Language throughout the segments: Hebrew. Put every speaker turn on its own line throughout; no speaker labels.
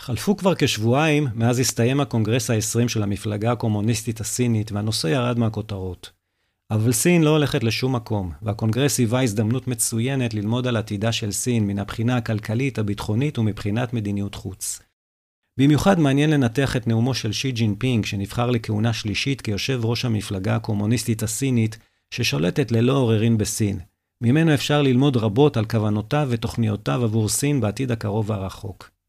חלפו כבר כשבועיים מאז הסתיים הקונגרס ה-20 של המפלגה הקומוניסטית הסינית, והנושא ירד מהכותרות. אבל סין לא הולכת לשום מקום, והקונגרס היווה הזדמנות מצוינת ללמוד על עתידה של סין מן הבחינה הכלכלית, הביטחונית ומבחינת מדיניות חוץ. במיוחד מעניין לנתח את נאומו של שי ג'ינפינג, שנבחר לכהונה שלישית כיושב ראש המפלגה הקומוניסטית הסינית, ששולטת ללא עוררין בסין. ממנו אפשר ללמוד רבות על כוונותיו ותוכניותיו עבור סין בעתיד הקרוב והרחוק.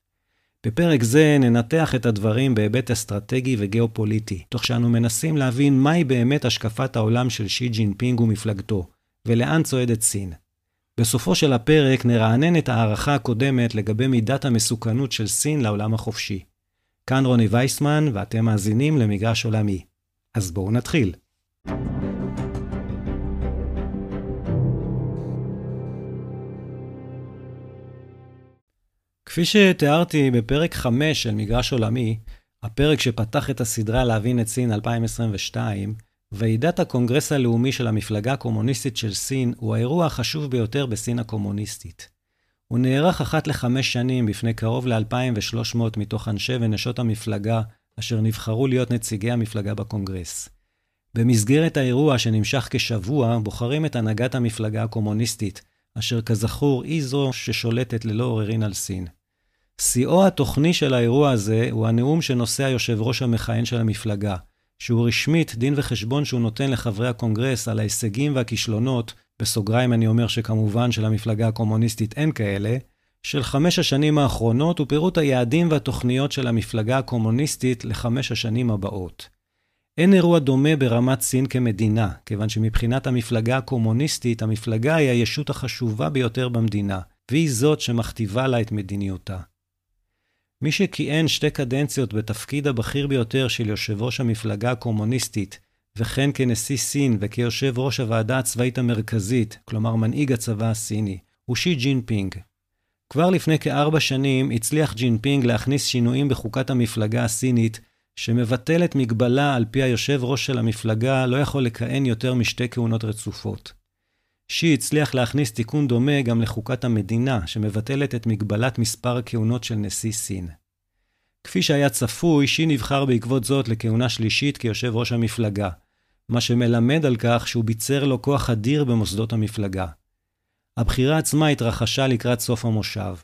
בפרק זה ננתח את הדברים בהיבט אסטרטגי וגאופוליטי, תוך שאנו מנסים להבין מהי באמת השקפת העולם של שי ג'ינפינג ומפלגתו, ולאן צועדת סין. בסופו של הפרק נרענן את ההערכה הקודמת לגבי מידת המסוכנות של סין לעולם החופשי. כאן רוני וייסמן, ואתם מאזינים למגרש עולמי. אז בואו נתחיל. כפי שתיארתי בפרק 5 של מגרש עולמי, הפרק שפתח את הסדרה להבין את סין 2022, ועידת הקונגרס הלאומי של המפלגה הקומוניסטית של סין הוא האירוע החשוב ביותר בסין הקומוניסטית. הוא נערך אחת לחמש שנים בפני קרוב ל-2,300 מתוך אנשי ונשות המפלגה, אשר נבחרו להיות נציגי המפלגה בקונגרס. במסגרת האירוע, שנמשך כשבוע, בוחרים את הנהגת המפלגה הקומוניסטית, אשר כזכור היא זו ששולטת ללא עוררין על סין. שיאו התוכני של האירוע הזה הוא הנאום שנושא היושב ראש המכהן של המפלגה, שהוא רשמית דין וחשבון שהוא נותן לחברי הקונגרס על ההישגים והכישלונות, בסוגריים אני אומר שכמובן של המפלגה הקומוניסטית אין כאלה, של חמש השנים האחרונות ופירוט היעדים והתוכניות של המפלגה הקומוניסטית לחמש השנים הבאות. אין אירוע דומה ברמת סין כמדינה, כיוון שמבחינת המפלגה הקומוניסטית, המפלגה היא הישות החשובה ביותר במדינה, והיא זאת שמכתיבה לה את מדיניותה. מי שכיהן שתי קדנציות בתפקיד הבכיר ביותר של יושב ראש המפלגה הקומוניסטית, וכן כנשיא סין וכיושב ראש הוועדה הצבאית המרכזית, כלומר מנהיג הצבא הסיני, הוא שי ג'ינפינג. כבר לפני כארבע שנים הצליח ג'ינפינג להכניס שינויים בחוקת המפלגה הסינית, שמבטלת מגבלה על פיה יושב ראש של המפלגה לא יכול לכהן יותר משתי כהונות רצופות. שי הצליח להכניס תיקון דומה גם לחוקת המדינה, שמבטלת את מגבלת מספר הכהונות של נשיא סין. כפי שהיה צפוי, שי נבחר בעקבות זאת לכהונה שלישית כיושב ראש המפלגה, מה שמלמד על כך שהוא ביצר לו כוח אדיר במוסדות המפלגה. הבחירה עצמה התרחשה לקראת סוף המושב.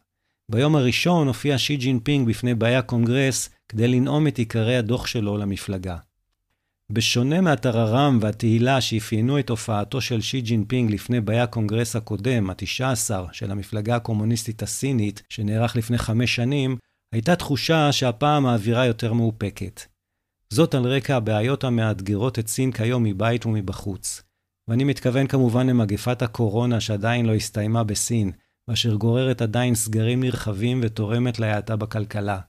ביום הראשון הופיע שי ג'ינפינג בפני באי הקונגרס כדי לנאום את עיקרי הדוח שלו למפלגה. בשונה מהטררם והתהילה שאפיינו את הופעתו של שי ג'ינפינג לפני באי הקונגרס הקודם, ה-19 של המפלגה הקומוניסטית הסינית, שנערך לפני חמש שנים, הייתה תחושה שהפעם האווירה יותר מאופקת. זאת על רקע הבעיות המאתגרות את סין כיום מבית ומבחוץ. ואני מתכוון כמובן למגפת הקורונה שעדיין לא הסתיימה בסין, ואשר גוררת עדיין סגרים נרחבים ותורמת להאטה בכלכלה,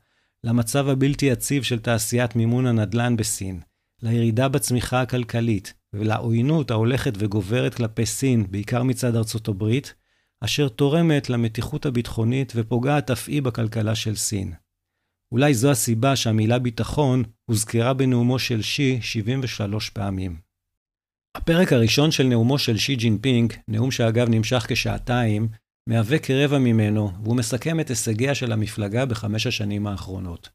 למצב הבלתי יציב של תעשיית מימון הנדל"ן בסין, לירידה בצמיחה הכלכלית ולעוינות ההולכת וגוברת כלפי סין, בעיקר מצד ארצות הברית, אשר תורמת למתיחות הביטחונית ופוגעת אף היא בכלכלה של סין. אולי זו הסיבה שהמילה ביטחון הוזכרה בנאומו של שי 73 פעמים. הפרק הראשון של נאומו של שי ג'ינפינג, נאום שאגב נמשך כשעתיים, מהווה כרבע ממנו, והוא מסכם את הישגיה של המפלגה בחמש השנים האחרונות.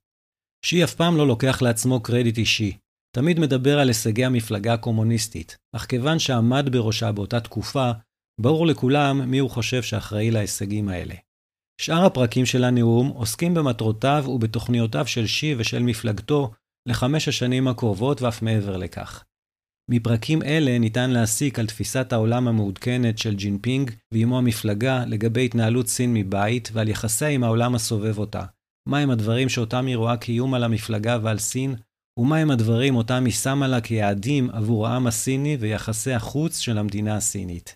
שי אף פעם לא לוקח לעצמו קרדיט אישי, תמיד מדבר על הישגי המפלגה הקומוניסטית, אך כיוון שעמד בראשה באותה תקופה, ברור לכולם מי הוא חושב שאחראי להישגים האלה. שאר הפרקים של הנאום עוסקים במטרותיו ובתוכניותיו של שי ושל מפלגתו לחמש השנים הקרובות ואף מעבר לכך. מפרקים אלה ניתן להסיק על תפיסת העולם המעודכנת של ג'ינפינג ועמו המפלגה לגבי התנהלות סין מבית ועל יחסיה עם העולם הסובב אותה. מהם הדברים שאותם היא רואה כאיום על המפלגה ועל סין, ומהם הדברים אותם היא שמה לה כיעדים עבור העם הסיני ויחסי החוץ של המדינה הסינית.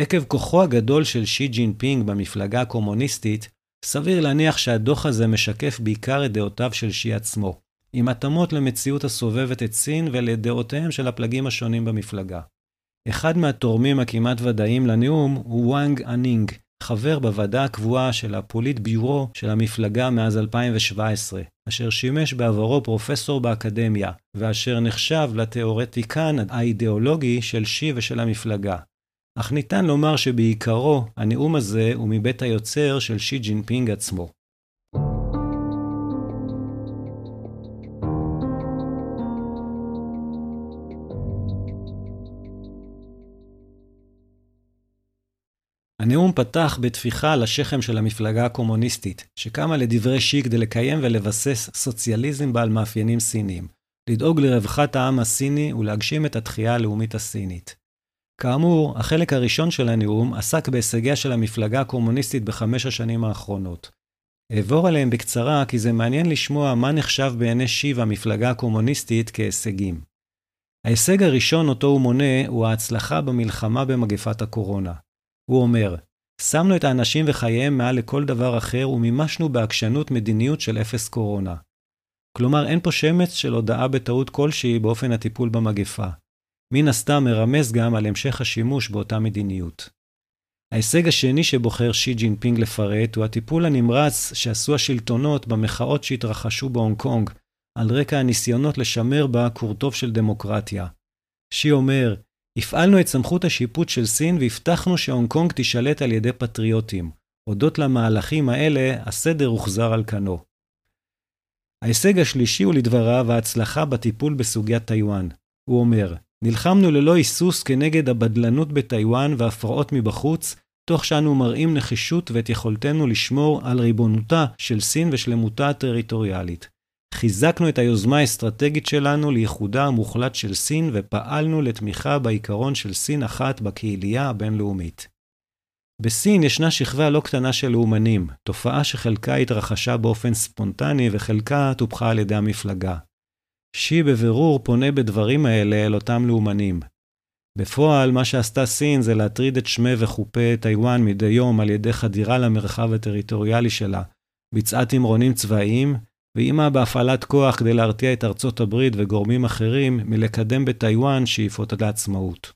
עקב כוחו הגדול של שי ג'ינפינג במפלגה הקומוניסטית, סביר להניח שהדוח הזה משקף בעיקר את דעותיו של שי עצמו, עם התאמות למציאות הסובבת את סין ולדעותיהם של הפלגים השונים במפלגה. אחד מהתורמים הכמעט ודאיים לנאום הוא וואנג חונינג, חבר בוועדה הקבועה של הפוליטביורו של המפלגה מאז 2017, אשר שימש בעברו פרופסור באקדמיה, ואשר נחשב לתאורטיקן האידיאולוגי של שי ושל המפלגה. אך ניתן לומר שבעיקרו, הנאום הזה הוא מבית היוצר של שי ג'ינפינג עצמו. הנאום פתח בטפיחה על השכם של המפלגה הקומוניסטית, שקמה לדברי שי כדי לקיים ולבסס סוציאליזם בעל מאפיינים סיניים, לדאוג לרווחת העם הסיני ולהגשים את התחייה הלאומית הסינית. כאמור, החלק הראשון של הנאום עסק בהישגיה של המפלגה הקומוניסטית בחמש השנים האחרונות. אעבור עליהם בקצרה כי זה מעניין לשמוע מה נחשב בעיני שי והמפלגה הקומוניסטית כהישגים. ההישג הראשון אותו הוא מונה הוא ההצלחה במלחמה במגפת הקורונה. הוא אומר, שמנו את האנשים וחייהם מעל לכל דבר אחר ומימשנו בעקשנות מדיניות של אפס קורונה. כלומר, אין פה שמץ של הודאה בטעות כלשהי באופן הטיפול במגפה. מן הסתם מרמז גם על המשך השימוש באותה מדיניות. ההישג השני שבוחר שי ג'ינפינג לפרט הוא הטיפול הנמרץ שעשו השלטונות במחאות שהתרחשו בהונג קונג, על רקע הניסיונות לשמר בה קורטוב של דמוקרטיה. שי אומר, הפעלנו את סמכות השיפוט של סין והבטחנו שהונג קונג תישלט על ידי פטריוטים. הודות למהלכים האלה, הסדר הוחזר על כנו. ההישג השלישי הוא לדבריו ההצלחה בטיפול בסוגיית טיוואן. הוא אומר, נלחמנו ללא היסוס כנגד הבדלנות בטיוואן והפרעות מבחוץ, תוך שאנו מראים נחישות ואת יכולתנו לשמור על ריבונותה של סין ושלמותה הטריטוריאלית. חיזקנו את היוזמה האסטרטגית שלנו לייחודה המוחלט של סין ופעלנו לתמיכה בעיקרון של סין אחת בקהילייה הבינלאומית. בסין ישנה שכבה לא קטנה של לאומנים, תופעה שחלקה התרחשה באופן ספונטני וחלקה טופחה על ידי המפלגה. שי בבירור פונה בדברים האלה אל אותם לאומנים. בפועל, מה שעשתה סין זה להטריד את שמי וחופי טיוואן מדי יום על ידי חדירה למרחב הטריטוריאלי שלה, ביצעה תמרונים צבאיים, ואיימה בהפעלת כוח כדי להרתיע את ארצות הברית וגורמים אחרים מלקדם בטיוואן שאיפות לעצמאות.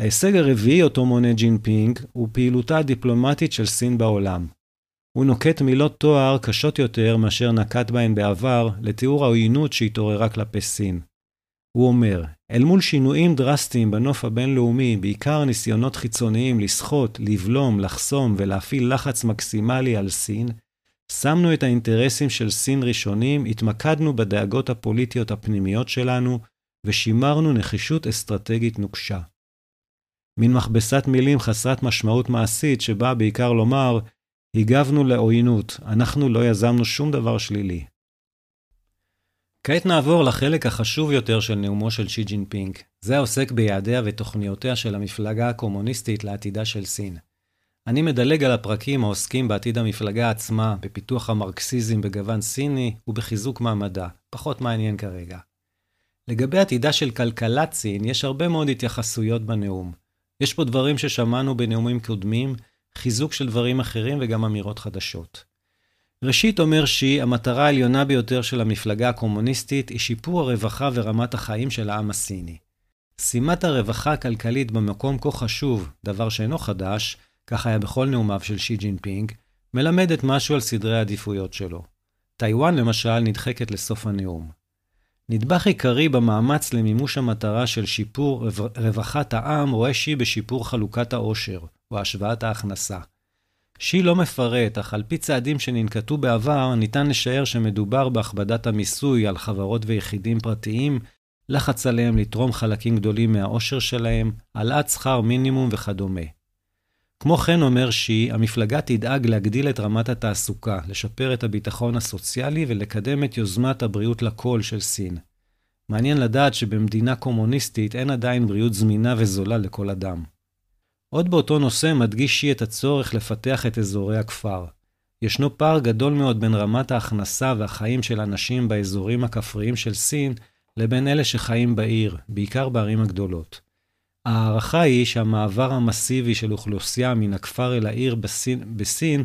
ההישג הרביעי אותו מונה ג'ינפינג הוא פעילותה הדיפלומטית של סין בעולם. הוא נוקט מילות תואר קשות יותר מאשר נקט בהן בעבר לתיאור העוינות שהתעוררה כלפי סין. הוא אומר, אל מול שינויים דרסטיים בנוף הבינלאומי, בעיקר ניסיונות חיצוניים לסחוט, לבלום, לחסום ולהפעיל לחץ מקסימלי על סין, שמנו את האינטרסים של סין ראשונים, התמקדנו בדאגות הפוליטיות הפנימיות שלנו, ושימרנו נחישות אסטרטגית נוקשה. מין מכבסת מילים חסרת משמעות מעשית, שבאה בעיקר לומר, הגבנו לעוינות, אנחנו לא יזמנו שום דבר שלילי. כעת נעבור לחלק החשוב יותר של נאומו של שי ג'ינפינג. זה העוסק ביעדיה ותוכניותיה של המפלגה הקומוניסטית לעתידה של סין. אני מדלג על הפרקים העוסקים בעתיד המפלגה עצמה, בפיתוח המרקסיזם בגוון סיני ובחיזוק מעמדה. פחות מעניין כרגע. לגבי עתידה של כלכלת סין, יש הרבה מאוד התייחסויות בנאום. יש פה דברים ששמענו בנאומים קודמים, חיזוק של דברים אחרים וגם אמירות חדשות. ראשית אומר שי, המטרה העליונה ביותר של המפלגה הקומוניסטית היא שיפור הרווחה ורמת החיים של העם הסיני. שימת הרווחה הכלכלית במקום כה חשוב, דבר שאינו חדש, כך היה בכל נאומיו של שי ג'ינפינג, מלמדת משהו על סדרי העדיפויות שלו. טיוואן למשל נדחקת לסוף הנאום. נדבך עיקרי במאמץ למימוש המטרה של שיפור רווחת העם רואה שי בשיפור חלוקת העושר, או השוואת ההכנסה. שי לא מפרט, אך על פי צעדים שננקטו בעבר, ניתן לשער שמדובר בהכבדת המיסוי על חברות ויחידים פרטיים, לחץ עליהם לתרום חלקים גדולים מהעושר שלהם, העלאת שכר מינימום וכדומה. כמו כן אומר שי, המפלגה תדאג להגדיל את רמת התעסוקה, לשפר את הביטחון הסוציאלי ולקדם את יוזמת הבריאות לכל של סין. מעניין לדעת שבמדינה קומוניסטית אין עדיין בריאות זמינה וזולה לכל אדם. עוד באותו נושא מדגיש שי את הצורך לפתח את אזורי הכפר. ישנו פער גדול מאוד בין רמת ההכנסה והחיים של אנשים באזורים הכפריים של סין לבין אלה שחיים בעיר, בעיקר בערים הגדולות. ההערכה היא שהמעבר המסיבי של אוכלוסייה מן הכפר אל העיר בסין, בסין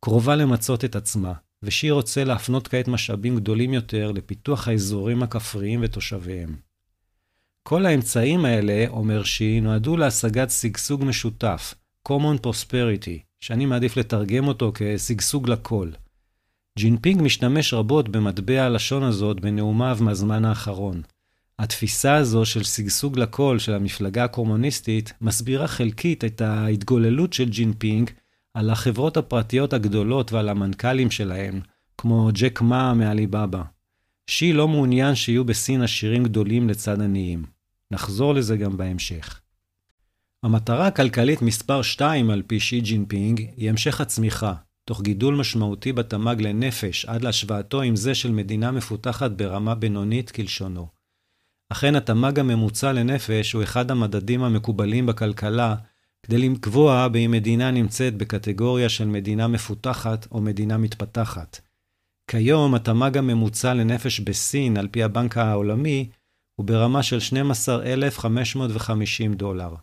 קרובה למצות את עצמה, ושי רוצה להפנות כעת משאבים גדולים יותר לפיתוח האזורים הכפריים ותושביהם. כל האמצעים האלה, אומר שי, נועדו להשגת שגשוג משותף, common prosperity, שאני מעדיף לתרגם אותו כשגשוג לכל. ג'ינפינג משתמש רבות במטבע הלשון הזאת בנאומיו מהזמן האחרון. התפיסה הזו של שגשוג לכל של המפלגה הקומוניסטית מסבירה חלקית את ההתגוללות של ג'ינפינג על החברות הפרטיות הגדולות ועל המנכ"לים שלהם, כמו ג'ק מה מעליבאבא. שי לא מעוניין שיהיו בסין עשירים גדולים לצד עניים. נחזור לזה גם בהמשך. המטרה הכלכלית מספר 2 על פי שי ג'ינפינג היא המשך הצמיחה, תוך גידול משמעותי בתמ"ג לנפש עד להשוואתו עם זה של מדינה מפותחת ברמה בינונית כלשונו. אכן התמ"ג הממוצע לנפש הוא אחד המדדים המקובלים בכלכלה כדי לקבוע באם מדינה נמצאת בקטגוריה של מדינה מפותחת או מדינה מתפתחת. כיום התמ"ג הממוצע לנפש בסין, על פי הבנק העולמי, הוא ברמה של 12,550 דולר.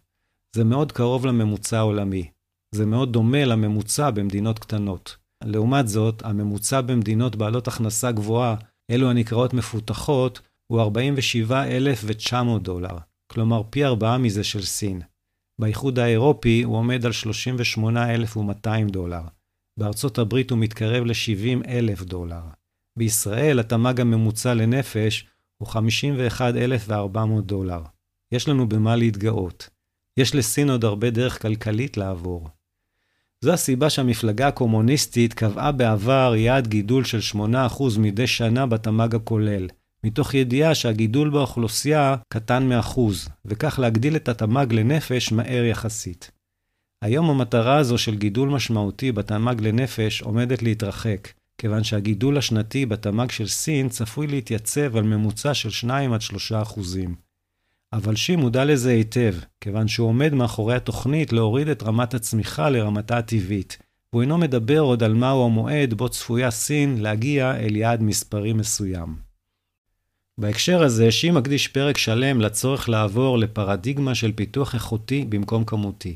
זה מאוד קרוב לממוצע העולמי. זה מאוד דומה לממוצע במדינות קטנות. לעומת זאת, הממוצע במדינות בעלות הכנסה גבוהה, אלו הנקראות מפותחות, הוא 47,900 דולר, כלומר פי ארבעה מזה של סין. באיחוד האירופי הוא עומד על 38,200 דולר. בארצות הברית הוא מתקרב ל-70,000 דולר. בישראל התמ"ג הממוצע לנפש הוא 51,400 דולר. יש לנו במה להתגאות. יש לסין עוד הרבה דרך כלכלית לעבור. זו הסיבה שהמפלגה הקומוניסטית קבעה בעבר יעד גידול של 8% מדי שנה בתמ"ג הכולל, מתוך ידיעה שהגידול באוכלוסייה קטן מאחוז, וכך להגדיל את התמ"ג לנפש מהר יחסית. היום המטרה הזו של גידול משמעותי בתמ"ג לנפש עומדת להתרחק, כיוון שהגידול השנתי בתמ"ג של סין צפוי להתייצב על ממוצע של 2 3 אחוזים. אבל שי מודע לזה היטב, כיוון שהוא עומד מאחורי התוכנית להוריד את רמת הצמיחה לרמתה הטבעית, והוא אינו מדבר עוד על מהו המועד בו צפויה סין להגיע אל יעד מספרי מסוים. בהקשר הזה, שי מקדיש פרק שלם לצורך לעבור לפרדיגמה של פיתוח איכותי במקום כמותי.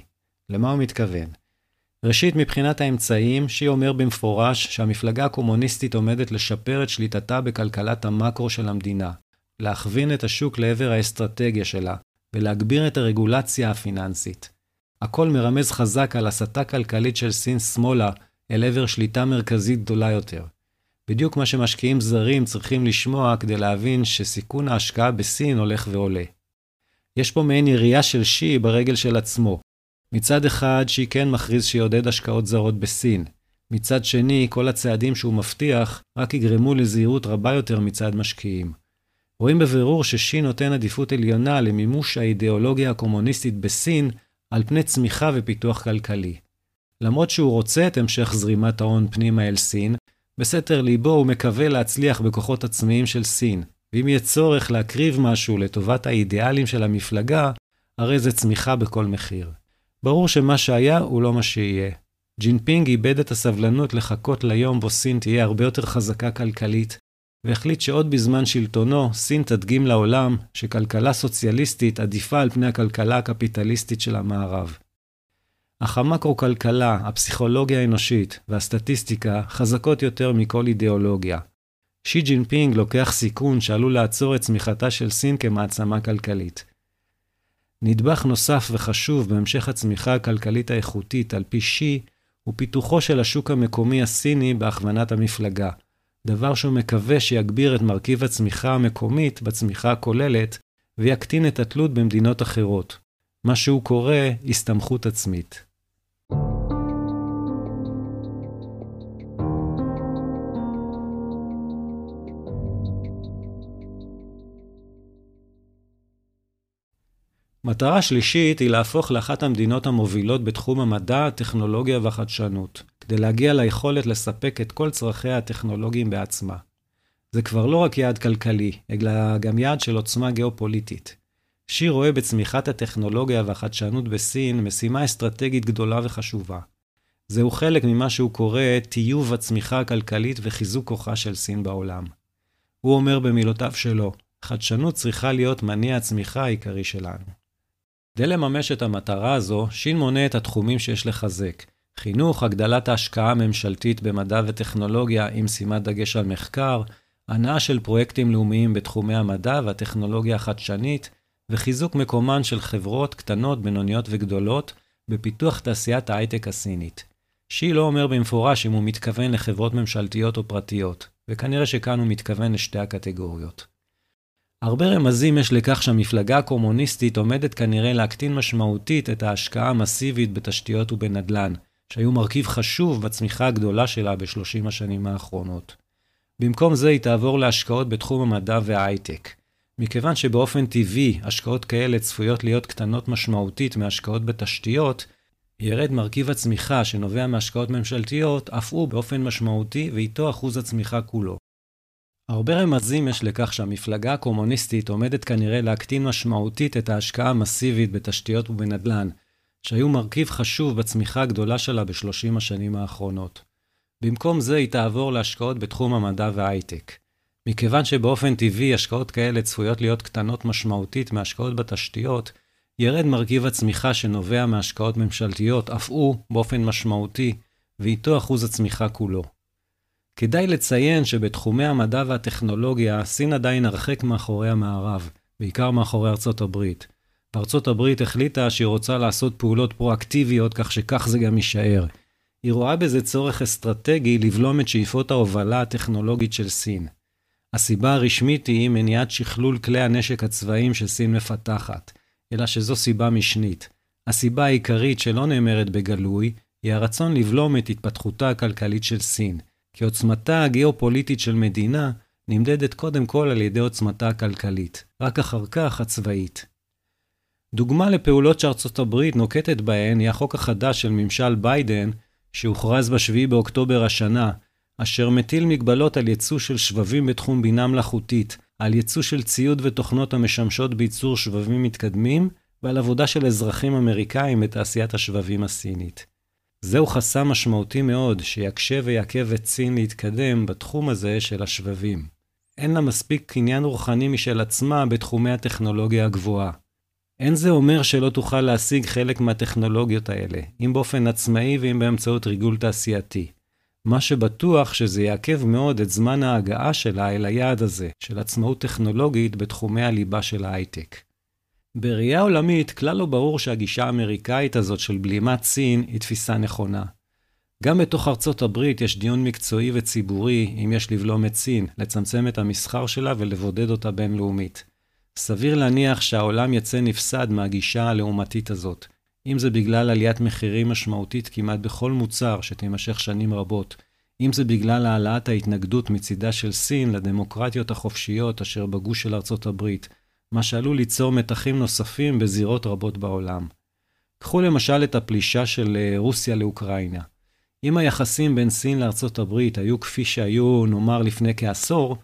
למה הוא מתכוון? ראשית, מבחינת האמצעים, שי אומר במפורש שהמפלגה הקומוניסטית עומדת לשפר את שליטתה בכלכלת המקרו של המדינה, להכווין את השוק לעבר האסטרטגיה שלה, ולהגביר את הרגולציה הפיננסית. הכל מרמז חזק על הסתה כלכלית של סין שמאלה אל עבר שליטה מרכזית גדולה יותר. בדיוק מה שמשקיעים זרים צריכים לשמוע כדי להבין שסיכון ההשקעה בסין הולך ועולה. יש פה מעין ירייה של שי ברגל של עצמו. מצד אחד, שי כן מכריז שיעודד השקעות זרות בסין. מצד שני, כל הצעדים שהוא מבטיח רק יגרמו לזהירות רבה יותר מצד משקיעים. רואים בבירור ששי נותן עדיפות עליונה למימוש האידיאולוגיה הקומוניסטית בסין על פני צמיחה ופיתוח כלכלי. למרות שהוא רוצה את המשך זרימת ההון פנימה אל סין, בסתר ליבו הוא מקווה להצליח בכוחות עצמיים של סין, ואם יהיה צורך להקריב משהו לטובת האידיאלים של המפלגה, הרי זה צמיחה בכל מחיר. ברור שמה שהיה הוא לא מה שיהיה. ג'ינפינג איבד את הסבלנות לחכות ליום בו סין תהיה הרבה יותר חזקה כלכלית, והחליט שעוד בזמן שלטונו, סין תדגים לעולם שכלכלה סוציאליסטית עדיפה על פני הכלכלה הקפיטליסטית של המערב. אך המקרו-כלכלה, הפסיכולוגיה האנושית והסטטיסטיקה חזקות יותר מכל אידיאולוגיה. שי ג'ינפינג לוקח סיכון שעלול לעצור את צמיחתה של סין כמעצמה כלכלית. נדבך נוסף וחשוב בהמשך הצמיחה הכלכלית האיכותית על פי שי, הוא פיתוחו של השוק המקומי הסיני בהכוונת המפלגה, דבר שהוא מקווה שיגביר את מרכיב הצמיחה המקומית בצמיחה הכוללת, ויקטין את התלות במדינות אחרות, מה שהוא קורא הסתמכות עצמית. מטרה שלישית היא להפוך לאחת המדינות המובילות בתחום המדע, הטכנולוגיה והחדשנות, כדי להגיע ליכולת לספק את כל צרכיה הטכנולוגיים בעצמה. זה כבר לא רק יעד כלכלי, אלא גם יעד של עוצמה גיאופוליטית. שי רואה בצמיחת הטכנולוגיה והחדשנות בסין משימה אסטרטגית גדולה וחשובה. זהו חלק ממה שהוא קורא טיוב הצמיחה הכלכלית וחיזוק כוחה של סין בעולם. הוא אומר במילותיו שלו, חדשנות צריכה להיות מניע הצמיחה העיקרי שלנו. כדי לממש את המטרה הזו, שין מונה את התחומים שיש לחזק. חינוך, הגדלת ההשקעה הממשלתית במדע וטכנולוגיה עם שימת דגש על מחקר, הנעה של פרויקטים לאומיים בתחומי המדע והטכנולוגיה החדשנית, וחיזוק מקומן של חברות קטנות, בינוניות וגדולות בפיתוח תעשיית ההייטק הסינית. שי לא אומר במפורש אם הוא מתכוון לחברות ממשלתיות או פרטיות, וכנראה שכאן הוא מתכוון לשתי הקטגוריות. הרבה רמזים יש לכך שהמפלגה הקומוניסטית עומדת כנראה להקטין משמעותית את ההשקעה המסיבית בתשתיות ובנדל"ן, שהיו מרכיב חשוב בצמיחה הגדולה שלה בשלושים השנים האחרונות. במקום זה היא תעבור להשקעות בתחום המדע וההייטק. מכיוון שבאופן טבעי השקעות כאלה צפויות להיות קטנות משמעותית מהשקעות בתשתיות, ירד מרכיב הצמיחה שנובע מהשקעות ממשלתיות אף הוא באופן משמעותי ואיתו אחוז הצמיחה כולו. הרבה רמזים יש לכך שהמפלגה הקומוניסטית עומדת כנראה להקטין משמעותית את ההשקעה המסיבית בתשתיות ובנדל"ן, שהיו מרכיב חשוב בצמיחה הגדולה שלה בשלושים השנים האחרונות. במקום זה היא תעבור להשקעות בתחום המדע וההייטק. מכיוון שבאופן טבעי השקעות כאלה צפויות להיות קטנות משמעותית מהשקעות בתשתיות, ירד מרכיב הצמיחה שנובע מהשקעות ממשלתיות אף הוא באופן משמעותי, ואיתו אחוז הצמיחה כולו. כדאי לציין שבתחומי המדע והטכנולוגיה, סין עדיין הרחק מאחורי המערב, בעיקר מאחורי ארצות הברית. וארצות הברית החליטה שהיא רוצה לעשות פעולות פרואקטיביות, כך שכך זה גם יישאר. היא רואה בזה צורך אסטרטגי לבלום את שאיפות ההובלה הטכנולוגית של סין. הסיבה הרשמית היא מניעת שכלול כלי הנשק הצבאיים שסין מפתחת, אלא שזו סיבה משנית. הסיבה העיקרית שלא נאמרת בגלוי, היא הרצון לבלום את התפתחותה הכלכלית של סין, כי עוצמתה הגיאופוליטית של מדינה נמדדת קודם כל על ידי עוצמתה הכלכלית, רק אחר כך הצבאית. דוגמה לפעולות שארצות הברית נוקטת בהן היא החוק החדש של ממשל ביידן, שהוכרז ב-7 באוקטובר השנה, אשר מטיל מגבלות על ייצוא של שבבים בתחום בינה מלאכותית, על ייצוא של ציוד ותוכנות המשמשות בייצור שבבים מתקדמים, ועל עבודה של אזרחים אמריקאים בתעשיית השבבים הסינית. זהו חסם משמעותי מאוד, שיקשה ויעכב את סין להתקדם בתחום הזה של השבבים. אין לה מספיק קניין רוחני משל עצמה בתחומי הטכנולוגיה הגבוהה. אין זה אומר שלא תוכל להשיג חלק מהטכנולוגיות האלה, אם באופן עצמאי ואם באמצעות ריגול תעשייתי. מה שבטוח שזה יעכב מאוד את זמן ההגעה שלה אל היעד הזה, של עצמאות טכנולוגית בתחומי הליבה של ההייטק. בראייה עולמית, כלל לא ברור שהגישה האמריקאית הזאת של בלימת סין היא תפיסה נכונה. גם בתוך ארצות הברית יש דיון מקצועי וציבורי אם יש לבלום את סין, לצמצם את המסחר שלה ולבודד אותה בינלאומית. סביר להניח שהעולם יצא נפסד מהגישה הלעומתית הזאת, אם זה בגלל עליית מחירים משמעותית כמעט בכל מוצר שתימשך שנים רבות, אם זה בגלל העלאת ההתנגדות מצידה של סין לדמוקרטיות החופשיות אשר בגוש של ארצות הברית, מה שעלול ליצור מתחים נוספים בזירות רבות בעולם. קחו למשל את הפלישה של אה, רוסיה לאוקראינה. אם היחסים בין סין לארצות הברית היו כפי שהיו, נאמר, לפני כעשור,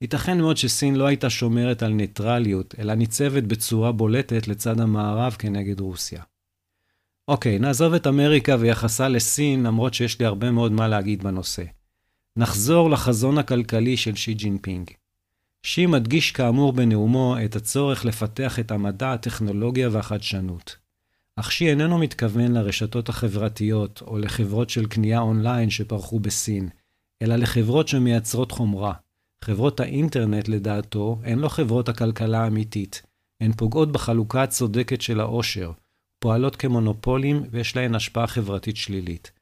ייתכן מאוד שסין לא הייתה שומרת על ניטרליות, אלא ניצבת בצורה בולטת לצד המערב כנגד רוסיה. אוקיי, נעזוב את אמריקה ויחסה לסין, למרות שיש לי הרבה מאוד מה להגיד בנושא. נחזור לחזון הכלכלי של שי ג'ינפינג. שי מדגיש כאמור בנאומו את הצורך לפתח את המדע, הטכנולוגיה והחדשנות. אך שי איננו מתכוון לרשתות החברתיות או לחברות של קנייה אונליין שפרחו בסין, אלא לחברות שמייצרות חומרה. חברות האינטרנט, לדעתו, הן לא חברות הכלכלה האמיתית. הן פוגעות בחלוקה הצודקת של העושר, פועלות כמונופולים ויש להן השפעה חברתית שלילית.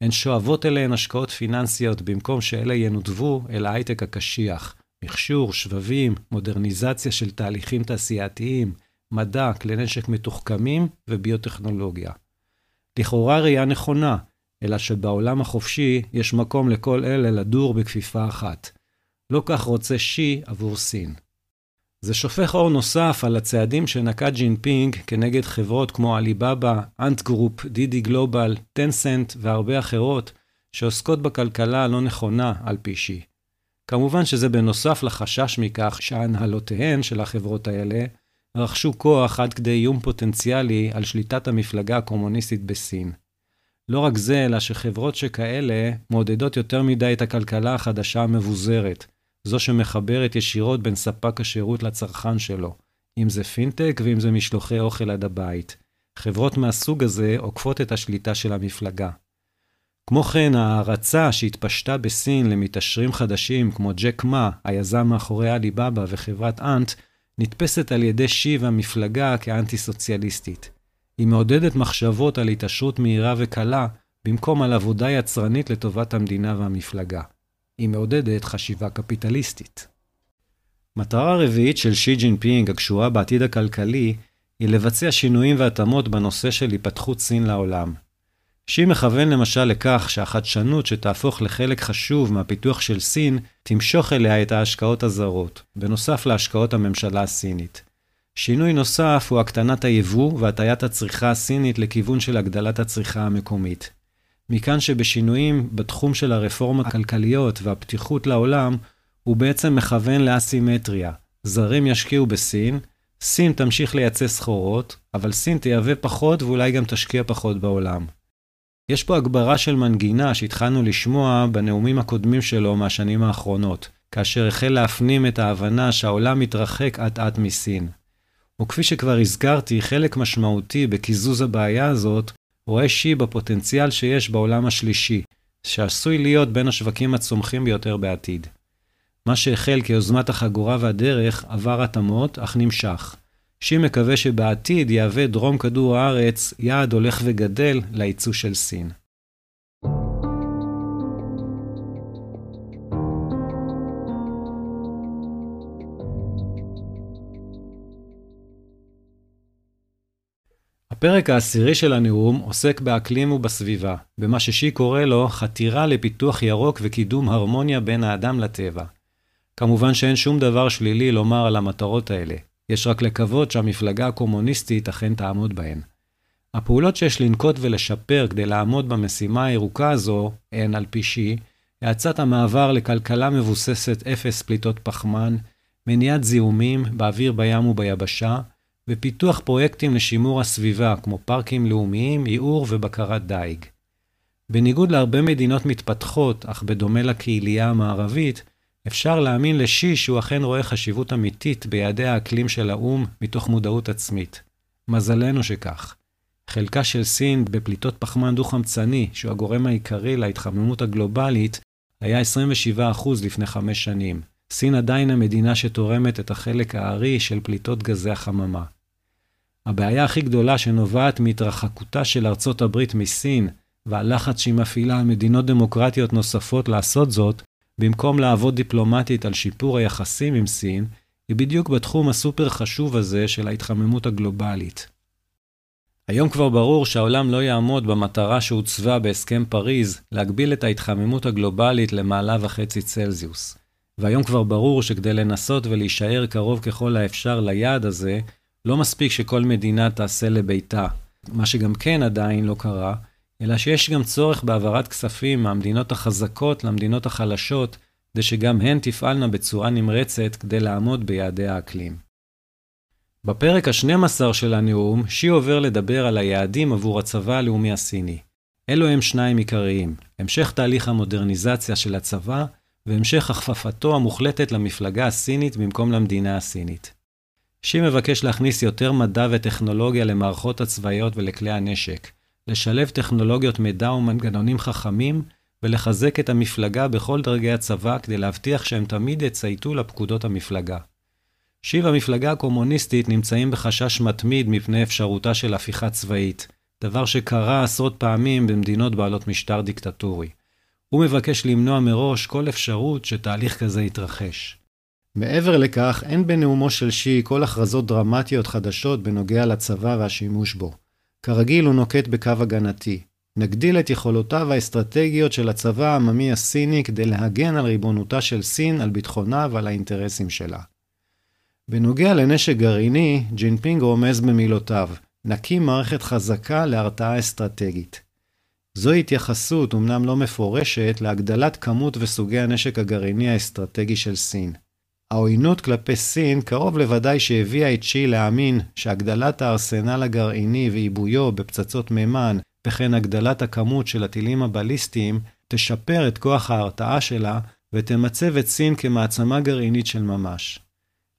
הן שואבות אליהן השקעות פיננסיות במקום שאלה ינותבו אל ההייטק הקשיח, מכשור, שבבים, מודרניזציה של תהליכים תעשייתיים, מדע, כלי נשק מתוחכמים וביוטכנולוגיה. לכאורה ראייה נכונה, אלא שבעולם החופשי יש מקום לכל אלה לדור בכפיפה אחת. לא כך רוצה שי עבור סין. זה שופך אור נוסף על הצעדים שנקט ג'ינפינג כנגד חברות כמו עליבאבא, אנט גרופ, דידי גלובל, טנסנט והרבה אחרות שעוסקות בכלכלה הלא נכונה על פי שי. כמובן שזה בנוסף לחשש מכך שהנהלותיהן של החברות האלה רכשו כוח עד כדי איום פוטנציאלי על שליטת המפלגה הקומוניסטית בסין. לא רק זה, אלא שחברות שכאלה מעודדות יותר מדי את הכלכלה החדשה המבוזרת, זו שמחברת ישירות בין ספק השירות לצרכן שלו, אם זה פינטק ואם זה משלוחי אוכל עד הבית. חברות מהסוג הזה עוקפות את השליטה של המפלגה. כמו כן, ההערצה שהתפשטה בסין למתעשרים חדשים כמו ג'ק מא, היזם מאחורי עליבאבא וחברת אנט, נתפסת על ידי שי והמפלגה כאנטי-סוציאליסטית. היא מעודדת מחשבות על התעשרות מהירה וקלה, במקום על עבודה יצרנית לטובת המדינה והמפלגה. היא מעודדת חשיבה קפיטליסטית. מטרה רביעית של שי ג'ינפינג הקשורה בעתיד הכלכלי, היא לבצע שינויים והתאמות בנושא של היפתחות סין לעולם. שי מכוון למשל לכך שהחדשנות שתהפוך לחלק חשוב מהפיתוח של סין, תמשוך אליה את ההשקעות הזרות, בנוסף להשקעות הממשלה הסינית. שינוי נוסף הוא הקטנת היבוא והטיית הצריכה הסינית לכיוון של הגדלת הצריכה המקומית. מכאן שבשינויים בתחום של הרפורמות הכלכליות והפתיחות לעולם, הוא בעצם מכוון לאסימטריה. זרים ישקיעו בסין, סין תמשיך לייצא סחורות, אבל סין תייבא פחות ואולי גם תשקיע פחות בעולם. יש פה הגברה של מנגינה שהתחלנו לשמוע בנאומים הקודמים שלו מהשנים האחרונות, כאשר החל להפנים את ההבנה שהעולם מתרחק אט-אט מסין. וכפי שכבר הזכרתי, חלק משמעותי בקיזוז הבעיה הזאת רואה שי בפוטנציאל שיש בעולם השלישי, שעשוי להיות בין השווקים הצומחים ביותר בעתיד. מה שהחל כיוזמת החגורה והדרך עבר התאמות, אך נמשך. שי מקווה שבעתיד יהווה דרום כדור הארץ יעד הולך וגדל לייצוא של סין. הפרק העשירי של הנאום עוסק באקלים ובסביבה, במה ששי קורא לו חתירה לפיתוח ירוק וקידום הרמוניה בין האדם לטבע. כמובן שאין שום דבר שלילי לומר על המטרות האלה, יש רק לקוות שהמפלגה הקומוניסטית אכן תעמוד בהן. הפעולות שיש לנקוט ולשפר כדי לעמוד במשימה הירוקה הזו הן, על פי שי, האצת המעבר לכלכלה מבוססת אפס פליטות פחמן, מניעת זיהומים באוויר, בים וביבשה, ופיתוח פרויקטים לשימור הסביבה, כמו פארקים לאומיים, ייעור ובקרת דייג. בניגוד להרבה מדינות מתפתחות, אך בדומה לקהילייה המערבית, אפשר להאמין לשי שהוא אכן רואה חשיבות אמיתית ביעדי האקלים של האו"ם מתוך מודעות עצמית. מזלנו שכך. חלקה של סין בפליטות פחמן דו-חמצני, שהוא הגורם העיקרי להתחממות הגלובלית, היה 27% לפני חמש שנים. סין עדיין המדינה שתורמת את החלק הארי של פליטות גזי החממה. הבעיה הכי גדולה שנובעת מהתרחקותה של ארצות הברית מסין, והלחץ שהיא מפעילה על מדינות דמוקרטיות נוספות לעשות זאת, במקום לעבוד דיפלומטית על שיפור היחסים עם סין, היא בדיוק בתחום הסופר חשוב הזה של ההתחממות הגלובלית. היום כבר ברור שהעולם לא יעמוד במטרה שהוצבה בהסכם פריז להגביל את ההתחממות הגלובלית למעלה וחצי צלזיוס. והיום כבר ברור שכדי לנסות ולהישאר קרוב ככל האפשר ליעד הזה, לא מספיק שכל מדינה תעשה לביתה, מה שגם כן עדיין לא קרה, אלא שיש גם צורך בהעברת כספים מהמדינות החזקות למדינות החלשות, כדי שגם הן תפעלנה בצורה נמרצת כדי לעמוד ביעדי האקלים. בפרק ה-12 של הנאום, שי עובר לדבר על היעדים עבור הצבא הלאומי הסיני. אלו הם שניים עיקריים, המשך תהליך המודרניזציה של הצבא, והמשך הכפפתו המוחלטת למפלגה הסינית במקום למדינה הסינית. שי מבקש להכניס יותר מדע וטכנולוגיה למערכות הצבאיות ולכלי הנשק, לשלב טכנולוגיות מידע ומנגנונים חכמים, ולחזק את המפלגה בכל דרגי הצבא כדי להבטיח שהם תמיד יצייתו לפקודות המפלגה. שיב המפלגה הקומוניסטית נמצאים בחשש מתמיד מפני אפשרותה של הפיכה צבאית, דבר שקרה עשרות פעמים במדינות בעלות משטר דיקטטורי. הוא מבקש למנוע מראש כל אפשרות שתהליך כזה יתרחש. מעבר לכך, אין בנאומו של שי כל הכרזות דרמטיות חדשות בנוגע לצבא והשימוש בו. כרגיל הוא נוקט בקו הגנתי. נגדיל את יכולותיו האסטרטגיות של הצבא העממי הסיני כדי להגן על ריבונותה של סין, על ביטחונה ועל האינטרסים שלה. בנוגע לנשק גרעיני, ג'ינפינג רומז במילותיו, נקים מערכת חזקה להרתעה אסטרטגית. זוהי התייחסות, אמנם לא מפורשת, להגדלת כמות וסוגי הנשק הגרעיני האסטרטגי של סין. העוינות כלפי סין קרוב לוודאי שהביאה את שי להאמין שהגדלת הארסנל הגרעיני ועיבויו בפצצות מימן, וכן הגדלת הכמות של הטילים הבליסטיים, תשפר את כוח ההרתעה שלה ותמצב את סין כמעצמה גרעינית של ממש.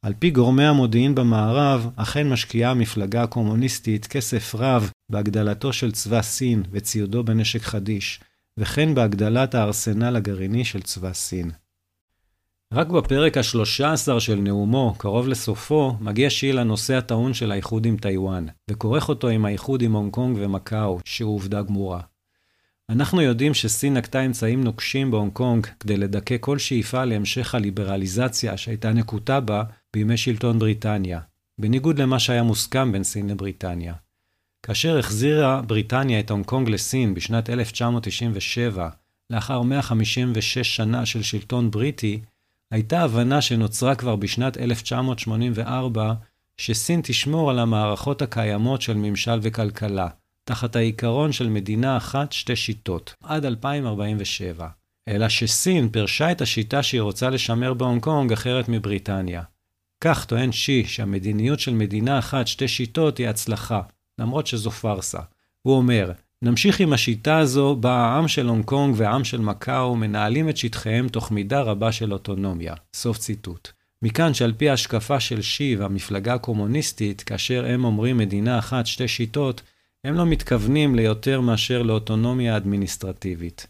על פי גורמי המודיעין במערב, אכן משקיעה המפלגה הקומוניסטית כסף רב בהגדלתו של צבא סין וציודו בנשק חדיש, וכן בהגדלת הארסנל הגרעיני של צבא סין. רק בפרק ה-13 של נאומו, קרוב לסופו, מגיע שי לנושא הטעון של האיחוד עם טיוואן, וכורך אותו עם האיחוד עם הונג קונג ומקאו, שהוא עובדה גמורה. אנחנו יודעים שסין נקטה אמצעים נוקשים בהונג קונג כדי לדכא כל שאיפה להמשך הליברליזציה שהייתה נקוטה בה בימי שלטון בריטניה, בניגוד למה שהיה מוסכם בין סין לבריטניה. כאשר החזירה בריטניה את הונג קונג לסין בשנת 1997, לאחר 156 שנה של שלטון בריטי, הייתה הבנה שנוצרה כבר בשנת 1984, שסין תשמור על המערכות הקיימות של ממשל וכלכלה, תחת העיקרון של מדינה אחת, שתי שיטות, עד 2047. אלא שסין פירשה את השיטה שהיא רוצה לשמר בהונג קונג אחרת מבריטניה. כך טוען שי שהמדיניות של מדינה אחת, שתי שיטות היא הצלחה, למרות שזו פארסה. הוא אומר, נמשיך עם השיטה הזו, בה העם של הונג קונג והעם של מקאו מנהלים את שטחיהם תוך מידה רבה של אוטונומיה. סוף ציטוט. מכאן שעל פי ההשקפה של שי והמפלגה הקומוניסטית, כאשר הם אומרים מדינה אחת, שתי שיטות, הם לא מתכוונים ליותר מאשר לאוטונומיה אדמיניסטרטיבית.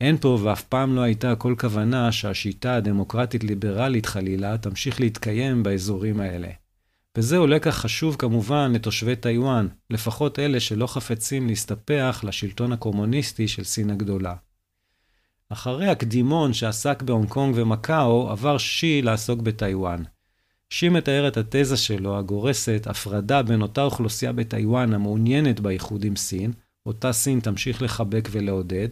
אין פה ואף פעם לא הייתה כל כוונה שהשיטה הדמוקרטית-ליברלית חלילה תמשיך להתקיים באזורים האלה. וזהו לקח חשוב כמובן לתושבי טיוואן, לפחות אלה שלא חפצים להסתפח לשלטון הקומוניסטי של סין הגדולה. אחרי הקדימון שעסק בהונג קונג ומקאו, עבר שי לעסוק בטיוואן. שי מתאר את התזה שלו, הגורסת הפרדה בין אותה אוכלוסייה בטיוואן המעוניינת באיחוד עם סין, אותה סין תמשיך לחבק ולעודד,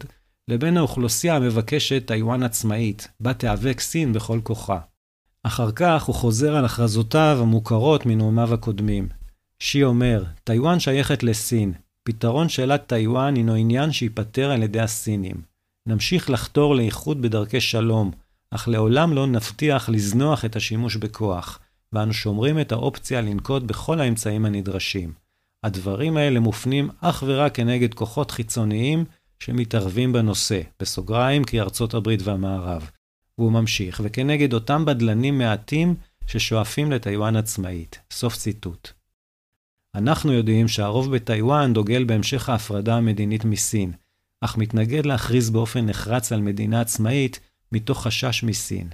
לבין האוכלוסייה המבקשת טיוואן עצמאית, בה תיאבק סין בכל כוחה. אחר כך הוא חוזר על הכרזותיו המוכרות מנאומיו הקודמים. שי אומר, טיוואן שייכת לסין. פתרון שאלת טיוואן הינו עניין שייפתר על ידי הסינים. נמשיך לחתור לאיחוד בדרכי שלום, אך לעולם לא נבטיח לזנוח את השימוש בכוח, ואנו שומרים את האופציה לנקוט בכל האמצעים הנדרשים. הדברים האלה מופנים אך ורק כנגד כוחות חיצוניים שמתערבים בנושא, בסוגריים כי ארצות הברית והמערב. והוא ממשיך, וכנגד אותם בדלנים מעטים ששואפים לטיוואן עצמאית. סוף ציטוט. אנחנו יודעים שהרוב בטיוואן דוגל בהמשך ההפרדה המדינית מסין, אך מתנגד להכריז באופן נחרץ על מדינה עצמאית מתוך חשש מסין.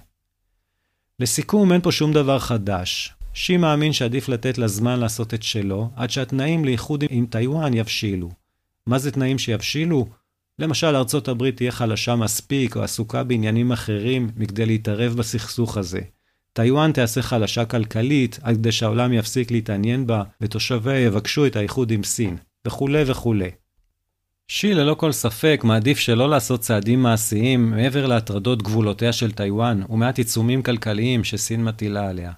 לסיכום, אין פה שום דבר חדש. שי מאמין שעדיף לתת לה זמן לעשות את שלו, עד שהתנאים לאיחוד עם טיוואן יבשילו. מה זה תנאים שיבשילו? למשל, ארצות הברית תהיה חלשה מספיק או עסוקה בעניינים אחרים מכדי להתערב בסכסוך הזה. טיוואן תעשה חלשה כלכלית, עד כדי שהעולם יפסיק להתעניין בה, ותושביה יבקשו את האיחוד עם סין, וכולי וכולי. שי ללא כל ספק מעדיף שלא לעשות צעדים מעשיים מעבר להטרדות גבולותיה של טיוואן ומעט עיצומים כלכליים שסין מטילה עליה.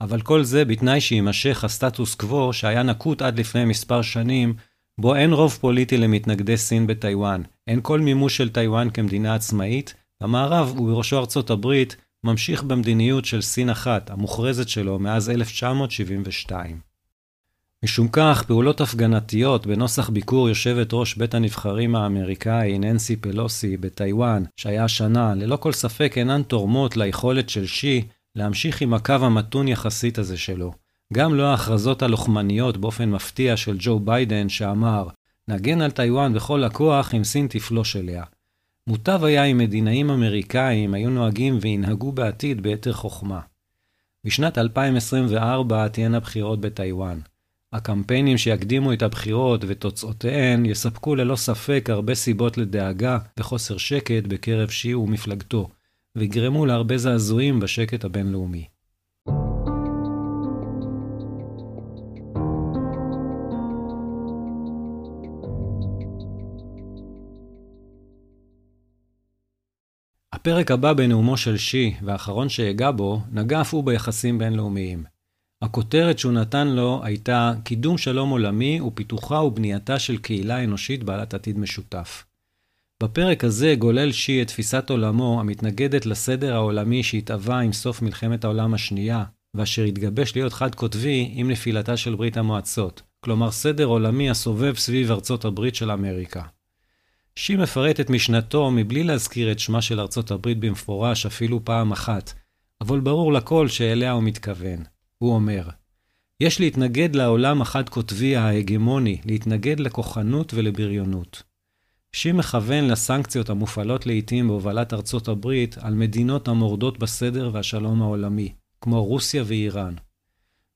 אבל כל זה בתנאי שיימשך הסטטוס קוו שהיה נקוט עד לפני מספר שנים בו אין רוב פוליטי למתנגדי סין בטיוואן, אין כל מימוש של טיוואן כמדינה עצמאית, המערב, ובראשו ארצות הברית, ממשיך במדיניות של סין אחת, המוכרזת שלו מאז 1972. משום כך, פעולות הפגנתיות בנוסח ביקור יושבת ראש בית הנבחרים האמריקאי ננסי פלוסי בטיוואן, שהיה השנה, ללא כל ספק אינן תורמות ליכולת של שי להמשיך עם הקו המתון יחסית הזה שלו. גם לא ההכרזות הלוחמניות באופן מפתיע של ג'ו ביידן שאמר, נגן על טיוואן בכל הכוח אם סין תפלוש אליה. מוטב היה אם מדינאים אמריקאים היו נוהגים וינהגו בעתיד ביתר חוכמה. בשנת 2024 תהיינה בחירות בטיוואן. הקמפיינים שיקדימו את הבחירות ותוצאותיהן יספקו ללא ספק הרבה סיבות לדאגה וחוסר שקט בקרב שי ומפלגתו, ויגרמו להרבה זעזועים בשקט הבינלאומי. הפרק הבא בנאומו של שי, והאחרון שאגע בו, נגע אף הוא ביחסים בינלאומיים. הכותרת שהוא נתן לו הייתה קידום שלום עולמי ופיתוחה ובנייתה של קהילה אנושית בעלת עתיד משותף. בפרק הזה גולל שי את תפיסת עולמו המתנגדת לסדר העולמי שהתהווה עם סוף מלחמת העולם השנייה, ואשר התגבש להיות חד-קוטבי עם נפילתה של ברית המועצות, כלומר סדר עולמי הסובב סביב ארצות הברית של אמריקה. שי מפרט את משנתו מבלי להזכיר את שמה של ארצות הברית במפורש אפילו פעם אחת, אבל ברור לכל שאליה הוא מתכוון. הוא אומר, יש להתנגד לעולם החד-קוטבי ההגמוני, להתנגד לכוחנות ולבריונות. שי מכוון לסנקציות המופעלות לעיתים בהובלת ארצות הברית על מדינות המורדות בסדר והשלום העולמי, כמו רוסיה ואיראן.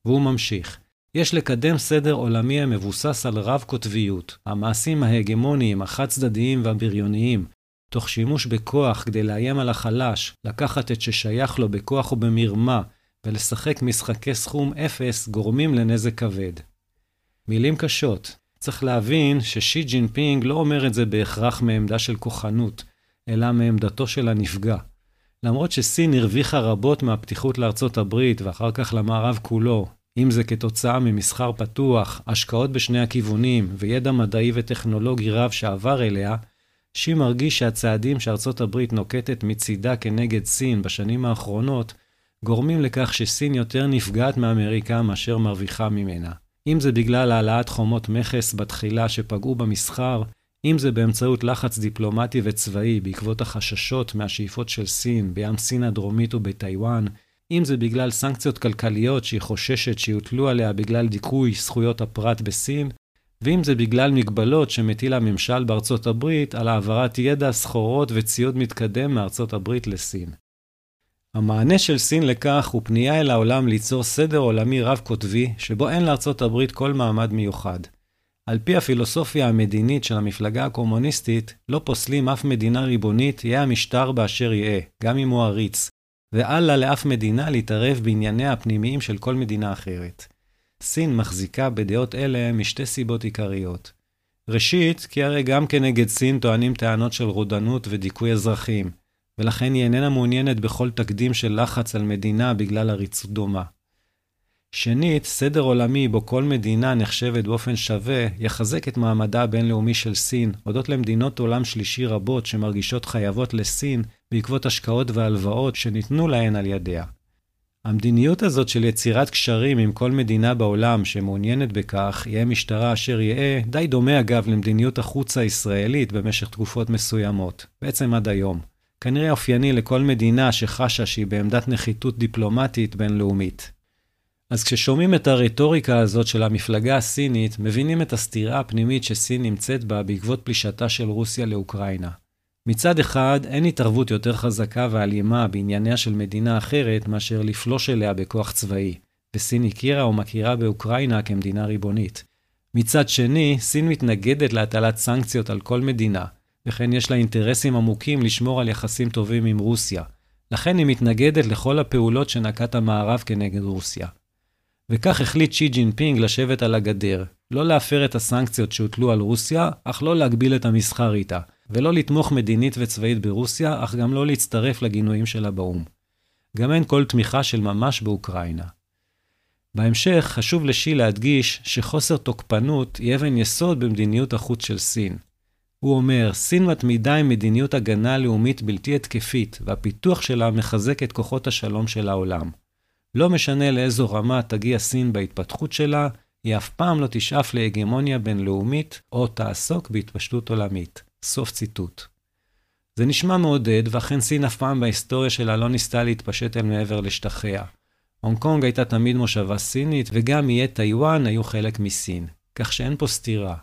והוא ממשיך, יש לקדם סדר עולמי המבוסס על רב-קוטביות, המעשים ההגמוניים, החד-צדדיים והבריוניים, תוך שימוש בכוח כדי לאיים על החלש, לקחת את ששייך לו בכוח ובמרמה, ולשחק משחקי סכום אפס, גורמים לנזק כבד. מילים קשות. צריך להבין ששי ג'ינפינג לא אומר את זה בהכרח מעמדה של כוחנות, אלא מעמדתו של הנפגע. למרות שסין הרוויחה רבות מהפתיחות לארצות הברית ואחר כך למערב כולו, אם זה כתוצאה ממסחר פתוח, השקעות בשני הכיוונים וידע מדעי וטכנולוגי רב שעבר אליה, שי מרגיש שהצעדים שארצות הברית נוקטת מצידה כנגד סין בשנים האחרונות, גורמים לכך שסין יותר נפגעת מאמריקה מאשר מרוויחה ממנה. אם זה בגלל העלאת חומות מכס בתחילה שפגעו במסחר, אם זה באמצעות לחץ דיפלומטי וצבאי בעקבות החששות מהשאיפות של סין בים סין הדרומית ובטיוואן, אם זה בגלל סנקציות כלכליות שהיא חוששת שיוטלו עליה בגלל דיכוי זכויות הפרט בסין, ואם זה בגלל מגבלות שמטיל הממשל בארצות הברית על העברת ידע, סחורות וציוד מתקדם מארצות הברית לסין. המענה של סין לכך הוא פנייה אל העולם ליצור סדר עולמי רב-קוטבי, שבו אין לארצות הברית כל מעמד מיוחד. על פי הפילוסופיה המדינית של המפלגה הקומוניסטית, לא פוסלים אף מדינה ריבונית, יהיה המשטר באשר יהיה, גם אם הוא עריץ, ואל לה לאף מדינה להתערב בענייניה הפנימיים של כל מדינה אחרת. סין מחזיקה בדעות אלה משתי סיבות עיקריות. ראשית, כי הרי גם כנגד סין טוענים טענות של רודנות ודיכוי אזרחים, ולכן היא איננה מעוניינת בכל תקדים של לחץ על מדינה בגלל עריצות דומה. שנית, סדר עולמי בו כל מדינה נחשבת באופן שווה, יחזק את מעמדה הבינלאומי של סין, הודות למדינות עולם שלישי רבות שמרגישות חייבות לסין בעקבות השקעות והלוואות שניתנו להן על ידיה. המדיניות הזאת של יצירת קשרים עם כל מדינה בעולם שמעוניינת בכך, יהיה משטרה אשר יהיה, די דומה אגב למדיניות החוץ הישראלית במשך תקופות מסוימות, בעצם עד היום. כנראה אופייני לכל מדינה שחשה שהיא בעמדת נחיתות דיפלומטית בינלאומית. אז כששומעים את הרטוריקה הזאת של המפלגה הסינית, מבינים את הסתירה הפנימית שסין נמצאת בה בעקבות פלישתה של רוסיה לאוקראינה. מצד אחד, אין התערבות יותר חזקה ואלימה בענייניה של מדינה אחרת מאשר לפלוש אליה בכוח צבאי, וסין הכירה ומכירה באוקראינה כמדינה ריבונית. מצד שני, סין מתנגדת להטלת סנקציות על כל מדינה, וכן יש לה אינטרסים עמוקים לשמור על יחסים טובים עם רוסיה. לכן היא מתנגדת לכל הפעולות שנקט המערב כנגד רוסיה. וכך החליט שי ג'ינפינג לשבת על הגדר, לא להפר את הסנקציות שהוטלו על רוסיה, אך לא להגביל את המסחר איתה, ולא לתמוך מדינית וצבאית ברוסיה, אך גם לא להצטרף לגינויים שלה באו"ם. גם אין כל תמיכה של ממש באוקראינה. בהמשך חשוב לשי להדגיש שחוסר תוקפנות היא אבן יסוד במדיניות החוץ של סין. הוא אומר, סין מתמידה עם מדיניות הגנה לאומית בלתי התקפית, והפיתוח שלה מחזק את כוחות השלום של העולם. לא משנה לאיזו רמה תגיע סין בהתפתחות שלה, היא אף פעם לא תשאף להגמוניה בינלאומית או תעסוק בהתפשטות עולמית. סוף ציטוט. זה נשמע מעודד, ואכן סין אף פעם בהיסטוריה שלה לא ניסתה להתפשט אל מעבר לשטחיה. הונג קונג הייתה תמיד מושבה סינית, וגם איי טיוואן היו חלק מסין, כך שאין פה סתירה.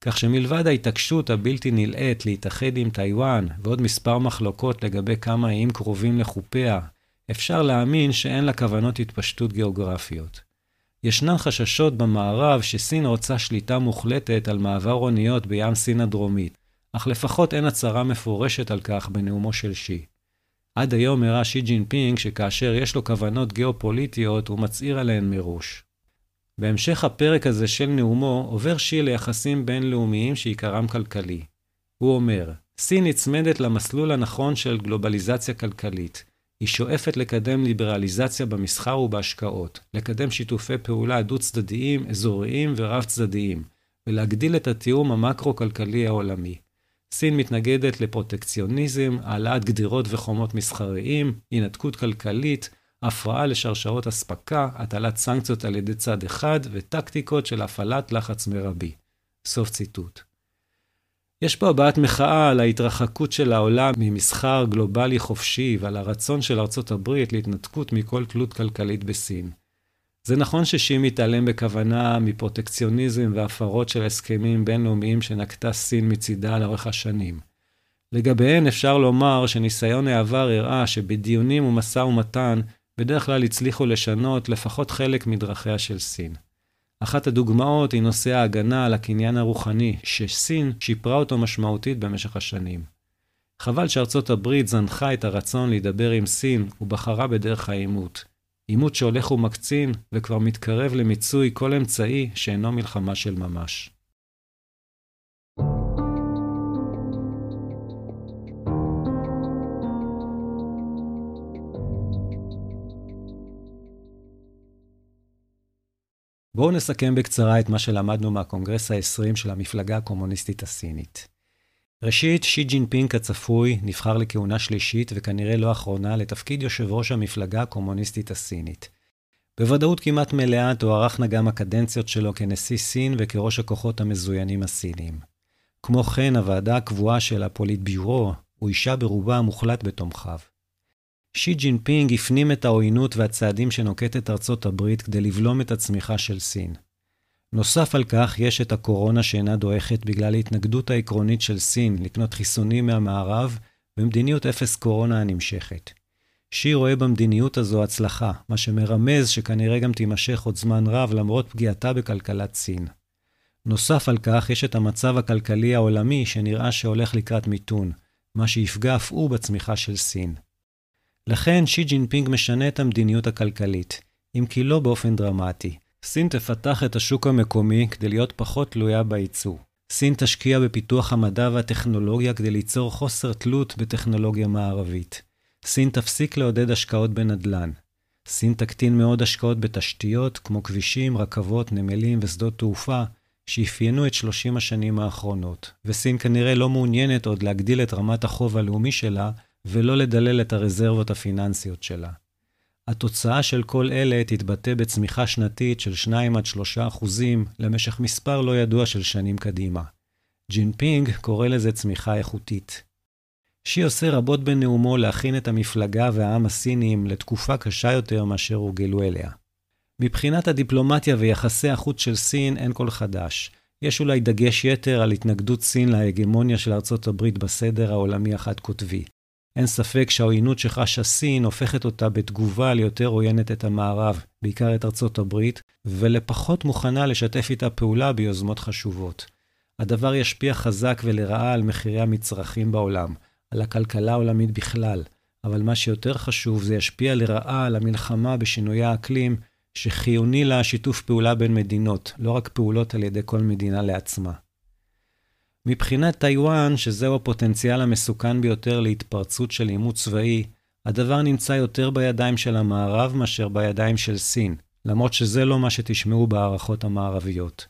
כך שמלבד ההתעקשות הבלתי נלאית להתאחד עם טיוואן, ועוד מספר מחלוקות לגבי כמה איים קרובים לחופיה, אפשר להאמין שאין לה כוונות התפשטות גיאוגרפיות. ישנן חששות במערב שסין רוצה שליטה מוחלטת על מעבר אוניות בים סין הדרומית, אך לפחות אין הצהרה מפורשת על כך בנאומו של שי. עד היום הראה שי ג'ינפינג שכאשר יש לו כוונות גיאופוליטיות, הוא מצהיר עליהן מראש. בהמשך הפרק הזה של נאומו, עובר שי ליחסים בינלאומיים שעיקרם כלכלי. הוא אומר, סין נצמדת למסלול הנכון של גלובליזציה כלכלית. היא שואפת לקדם ליברליזציה במסחר ובהשקעות, לקדם שיתופי פעולה דו-צדדיים, אזוריים ורב-צדדיים, ולהגדיל את התיאום המקרו-כלכלי העולמי. סין מתנגדת לפרוטקציוניזם, העלאת גדרות וחומות מסחריים, הינתקות כלכלית, הפרעה לשרשרות אספקה, הטלת סנקציות על ידי צד אחד וטקטיקות של הפעלת לחץ מרבי. סוף ציטוט. יש פה הבעת מחאה על ההתרחקות של העולם ממסחר גלובלי חופשי ועל הרצון של ארצות הברית להתנתקות מכל תלות כלכלית בסין. זה נכון ששי מתעלם בכוונה מפרוטקציוניזם והפרות של הסכמים בינלאומיים שנקטה סין מצידה לאורך השנים. לגביהן אפשר לומר שניסיון העבר הראה שבדיונים ומשא ומתן בדרך כלל הצליחו לשנות לפחות חלק מדרכיה של סין. אחת הדוגמאות היא נושא ההגנה על הקניין הרוחני, שסין שיפרה אותו משמעותית במשך השנים. חבל שארצות הברית זנחה את הרצון להידבר עם סין ובחרה בדרך העימות. עימות שהולך ומקצין וכבר מתקרב למיצוי כל אמצעי שאינו מלחמה של ממש. בואו נסכם בקצרה את מה שלמדנו מהקונגרס ה-20 של המפלגה הקומוניסטית הסינית. ראשית, שי ג'ינפינג כצפוי נבחר לכהונה שלישית וכנראה לא אחרונה לתפקיד יושב ראש המפלגה הקומוניסטית הסינית. בוודאות כמעט מלאה תוארכנה גם הקדנציות שלו כנשיא סין וכראש הכוחות המזוינים הסיניים. כמו כן, הוועדה הקבועה של הפוליטביורו אוישה ברובה המוחלט בתומכיו. שי ג'ינפינג הפנים את העוינות והצעדים שנוקטת ארצות הברית כדי לבלום את הצמיחה של סין. נוסף על כך, יש את הקורונה שאינה דועכת בגלל ההתנגדות העקרונית של סין לקנות חיסונים מהמערב ומדיניות אפס קורונה הנמשכת. שי רואה במדיניות הזו הצלחה, מה שמרמז שכנראה גם תימשך עוד זמן רב למרות פגיעתה בכלכלת סין. נוסף על כך, יש את המצב הכלכלי העולמי שנראה שהולך לקראת מיתון, מה שיפגע אף הוא בצמיחה של סין. לכן שי ג'ינפינג משנה את המדיניות הכלכלית, אם כי לא באופן דרמטי. סין תפתח את השוק המקומי כדי להיות פחות תלויה בייצוא. סין תשקיע בפיתוח המדע והטכנולוגיה כדי ליצור חוסר תלות בטכנולוגיה מערבית. סין תפסיק לעודד השקעות בנדל"ן. סין תקטין מאוד השקעות בתשתיות כמו כבישים, רכבות, נמלים ושדות תעופה, שאפיינו את 30 השנים האחרונות, וסין כנראה לא מעוניינת עוד להגדיל את רמת החוב הלאומי שלה ולא לדלל את הרזרבות הפיננסיות שלה. התוצאה של כל אלה תתבטא בצמיחה שנתית של 2 עד 3 אחוזים למשך מספר לא ידוע של שנים קדימה. ג'ינפינג קורא לזה צמיחה איכותית. שי עושה רבות בנאומו להכין את המפלגה והעם הסינים לתקופה קשה יותר מאשר הורגלו אליה. מבחינת הדיפלומטיה ויחסי החוץ של סין אין כל חדש. יש אולי דגש יתר על התנגדות סין להגמוניה של ארצות הברית בסדר העולמי החד-קוטבי. אין ספק שהעוינות שחשה סין הופכת אותה בתגובה ליותר עוינת את המערב, בעיקר את ארצות הברית, ולפחות מוכנה לשתף איתה פעולה ביוזמות חשובות. הדבר ישפיע חזק ולרעה על מחירי המצרכים בעולם, על הכלכלה העולמית בכלל, אבל מה שיותר חשוב זה ישפיע לרעה על המלחמה בשינויי האקלים, שחיוני לה שיתוף פעולה בין מדינות, לא רק פעולות על ידי כל מדינה לעצמה. מבחינת טיוואן, שזהו הפוטנציאל המסוכן ביותר להתפרצות של עימות צבאי, הדבר נמצא יותר בידיים של המערב מאשר בידיים של סין, למרות שזה לא מה שתשמעו בהערכות המערביות.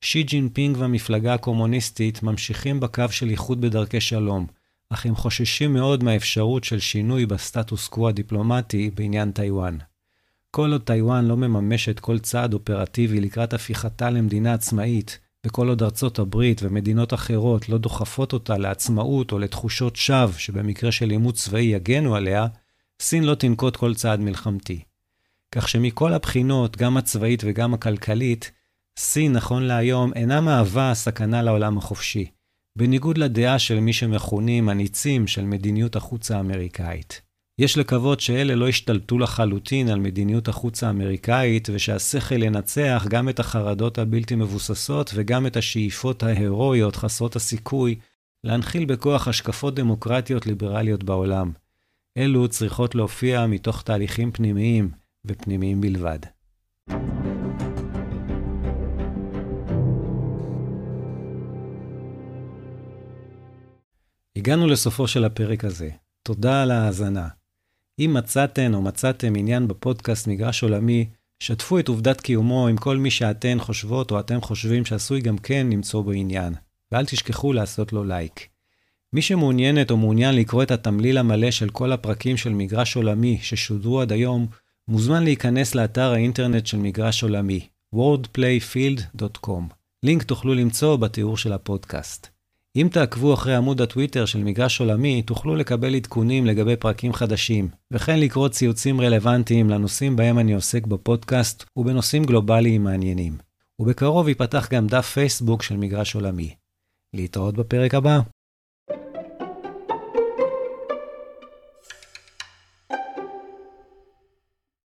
שי ג'ינפינג והמפלגה הקומוניסטית ממשיכים בקו של איחוד בדרכי שלום, אך הם חוששים מאוד מהאפשרות של שינוי בסטטוס קוו הדיפלומטי בעניין טיוואן. כל עוד טיוואן לא מממשת כל צעד אופרטיבי לקראת הפיכתה למדינה עצמאית, וכל עוד ארצות הברית ומדינות אחרות לא דוחפות אותה לעצמאות או לתחושות שווא שבמקרה של עימות צבאי יגנו עליה, סין לא תנקוט כל צעד מלחמתי. כך שמכל הבחינות, גם הצבאית וגם הכלכלית, סין נכון להיום אינה מהווה סכנה לעולם החופשי, בניגוד לדעה של מי שמכונים הניצים של מדיניות החוץ האמריקאית. יש לקוות שאלה לא ישתלטו לחלוטין על מדיניות החוץ האמריקאית, ושהשכל ינצח גם את החרדות הבלתי מבוססות וגם את השאיפות ההירואיות חסרות הסיכוי להנחיל בכוח השקפות דמוקרטיות ליברליות בעולם. אלו צריכות להופיע מתוך תהליכים פנימיים, ופנימיים בלבד. הגענו לסופו של הפרק הזה. תודה על ההאזנה. אם מצאתן או מצאתם עניין בפודקאסט מגרש עולמי, שתפו את עובדת קיומו עם כל מי שאתן חושבות או אתם חושבים שעשוי גם כן למצוא בו עניין, ואל תשכחו לעשות לו לייק. מי שמעוניינת או מעוניין לקרוא את התמליל המלא של כל הפרקים של מגרש עולמי ששודרו עד היום, מוזמן להיכנס לאתר האינטרנט של מגרש עולמי, wordplayfield.com. לינק תוכלו למצוא בתיאור של הפודקאסט. אם תעקבו אחרי עמוד הטוויטר של מגרש עולמי, תוכלו לקבל עדכונים לגבי פרקים חדשים, וכן לקרוא ציוצים רלוונטיים לנושאים בהם אני עוסק בפודקאסט ובנושאים גלובליים מעניינים. ובקרוב ייפתח גם דף פייסבוק של מגרש עולמי. להתראות בפרק הבא.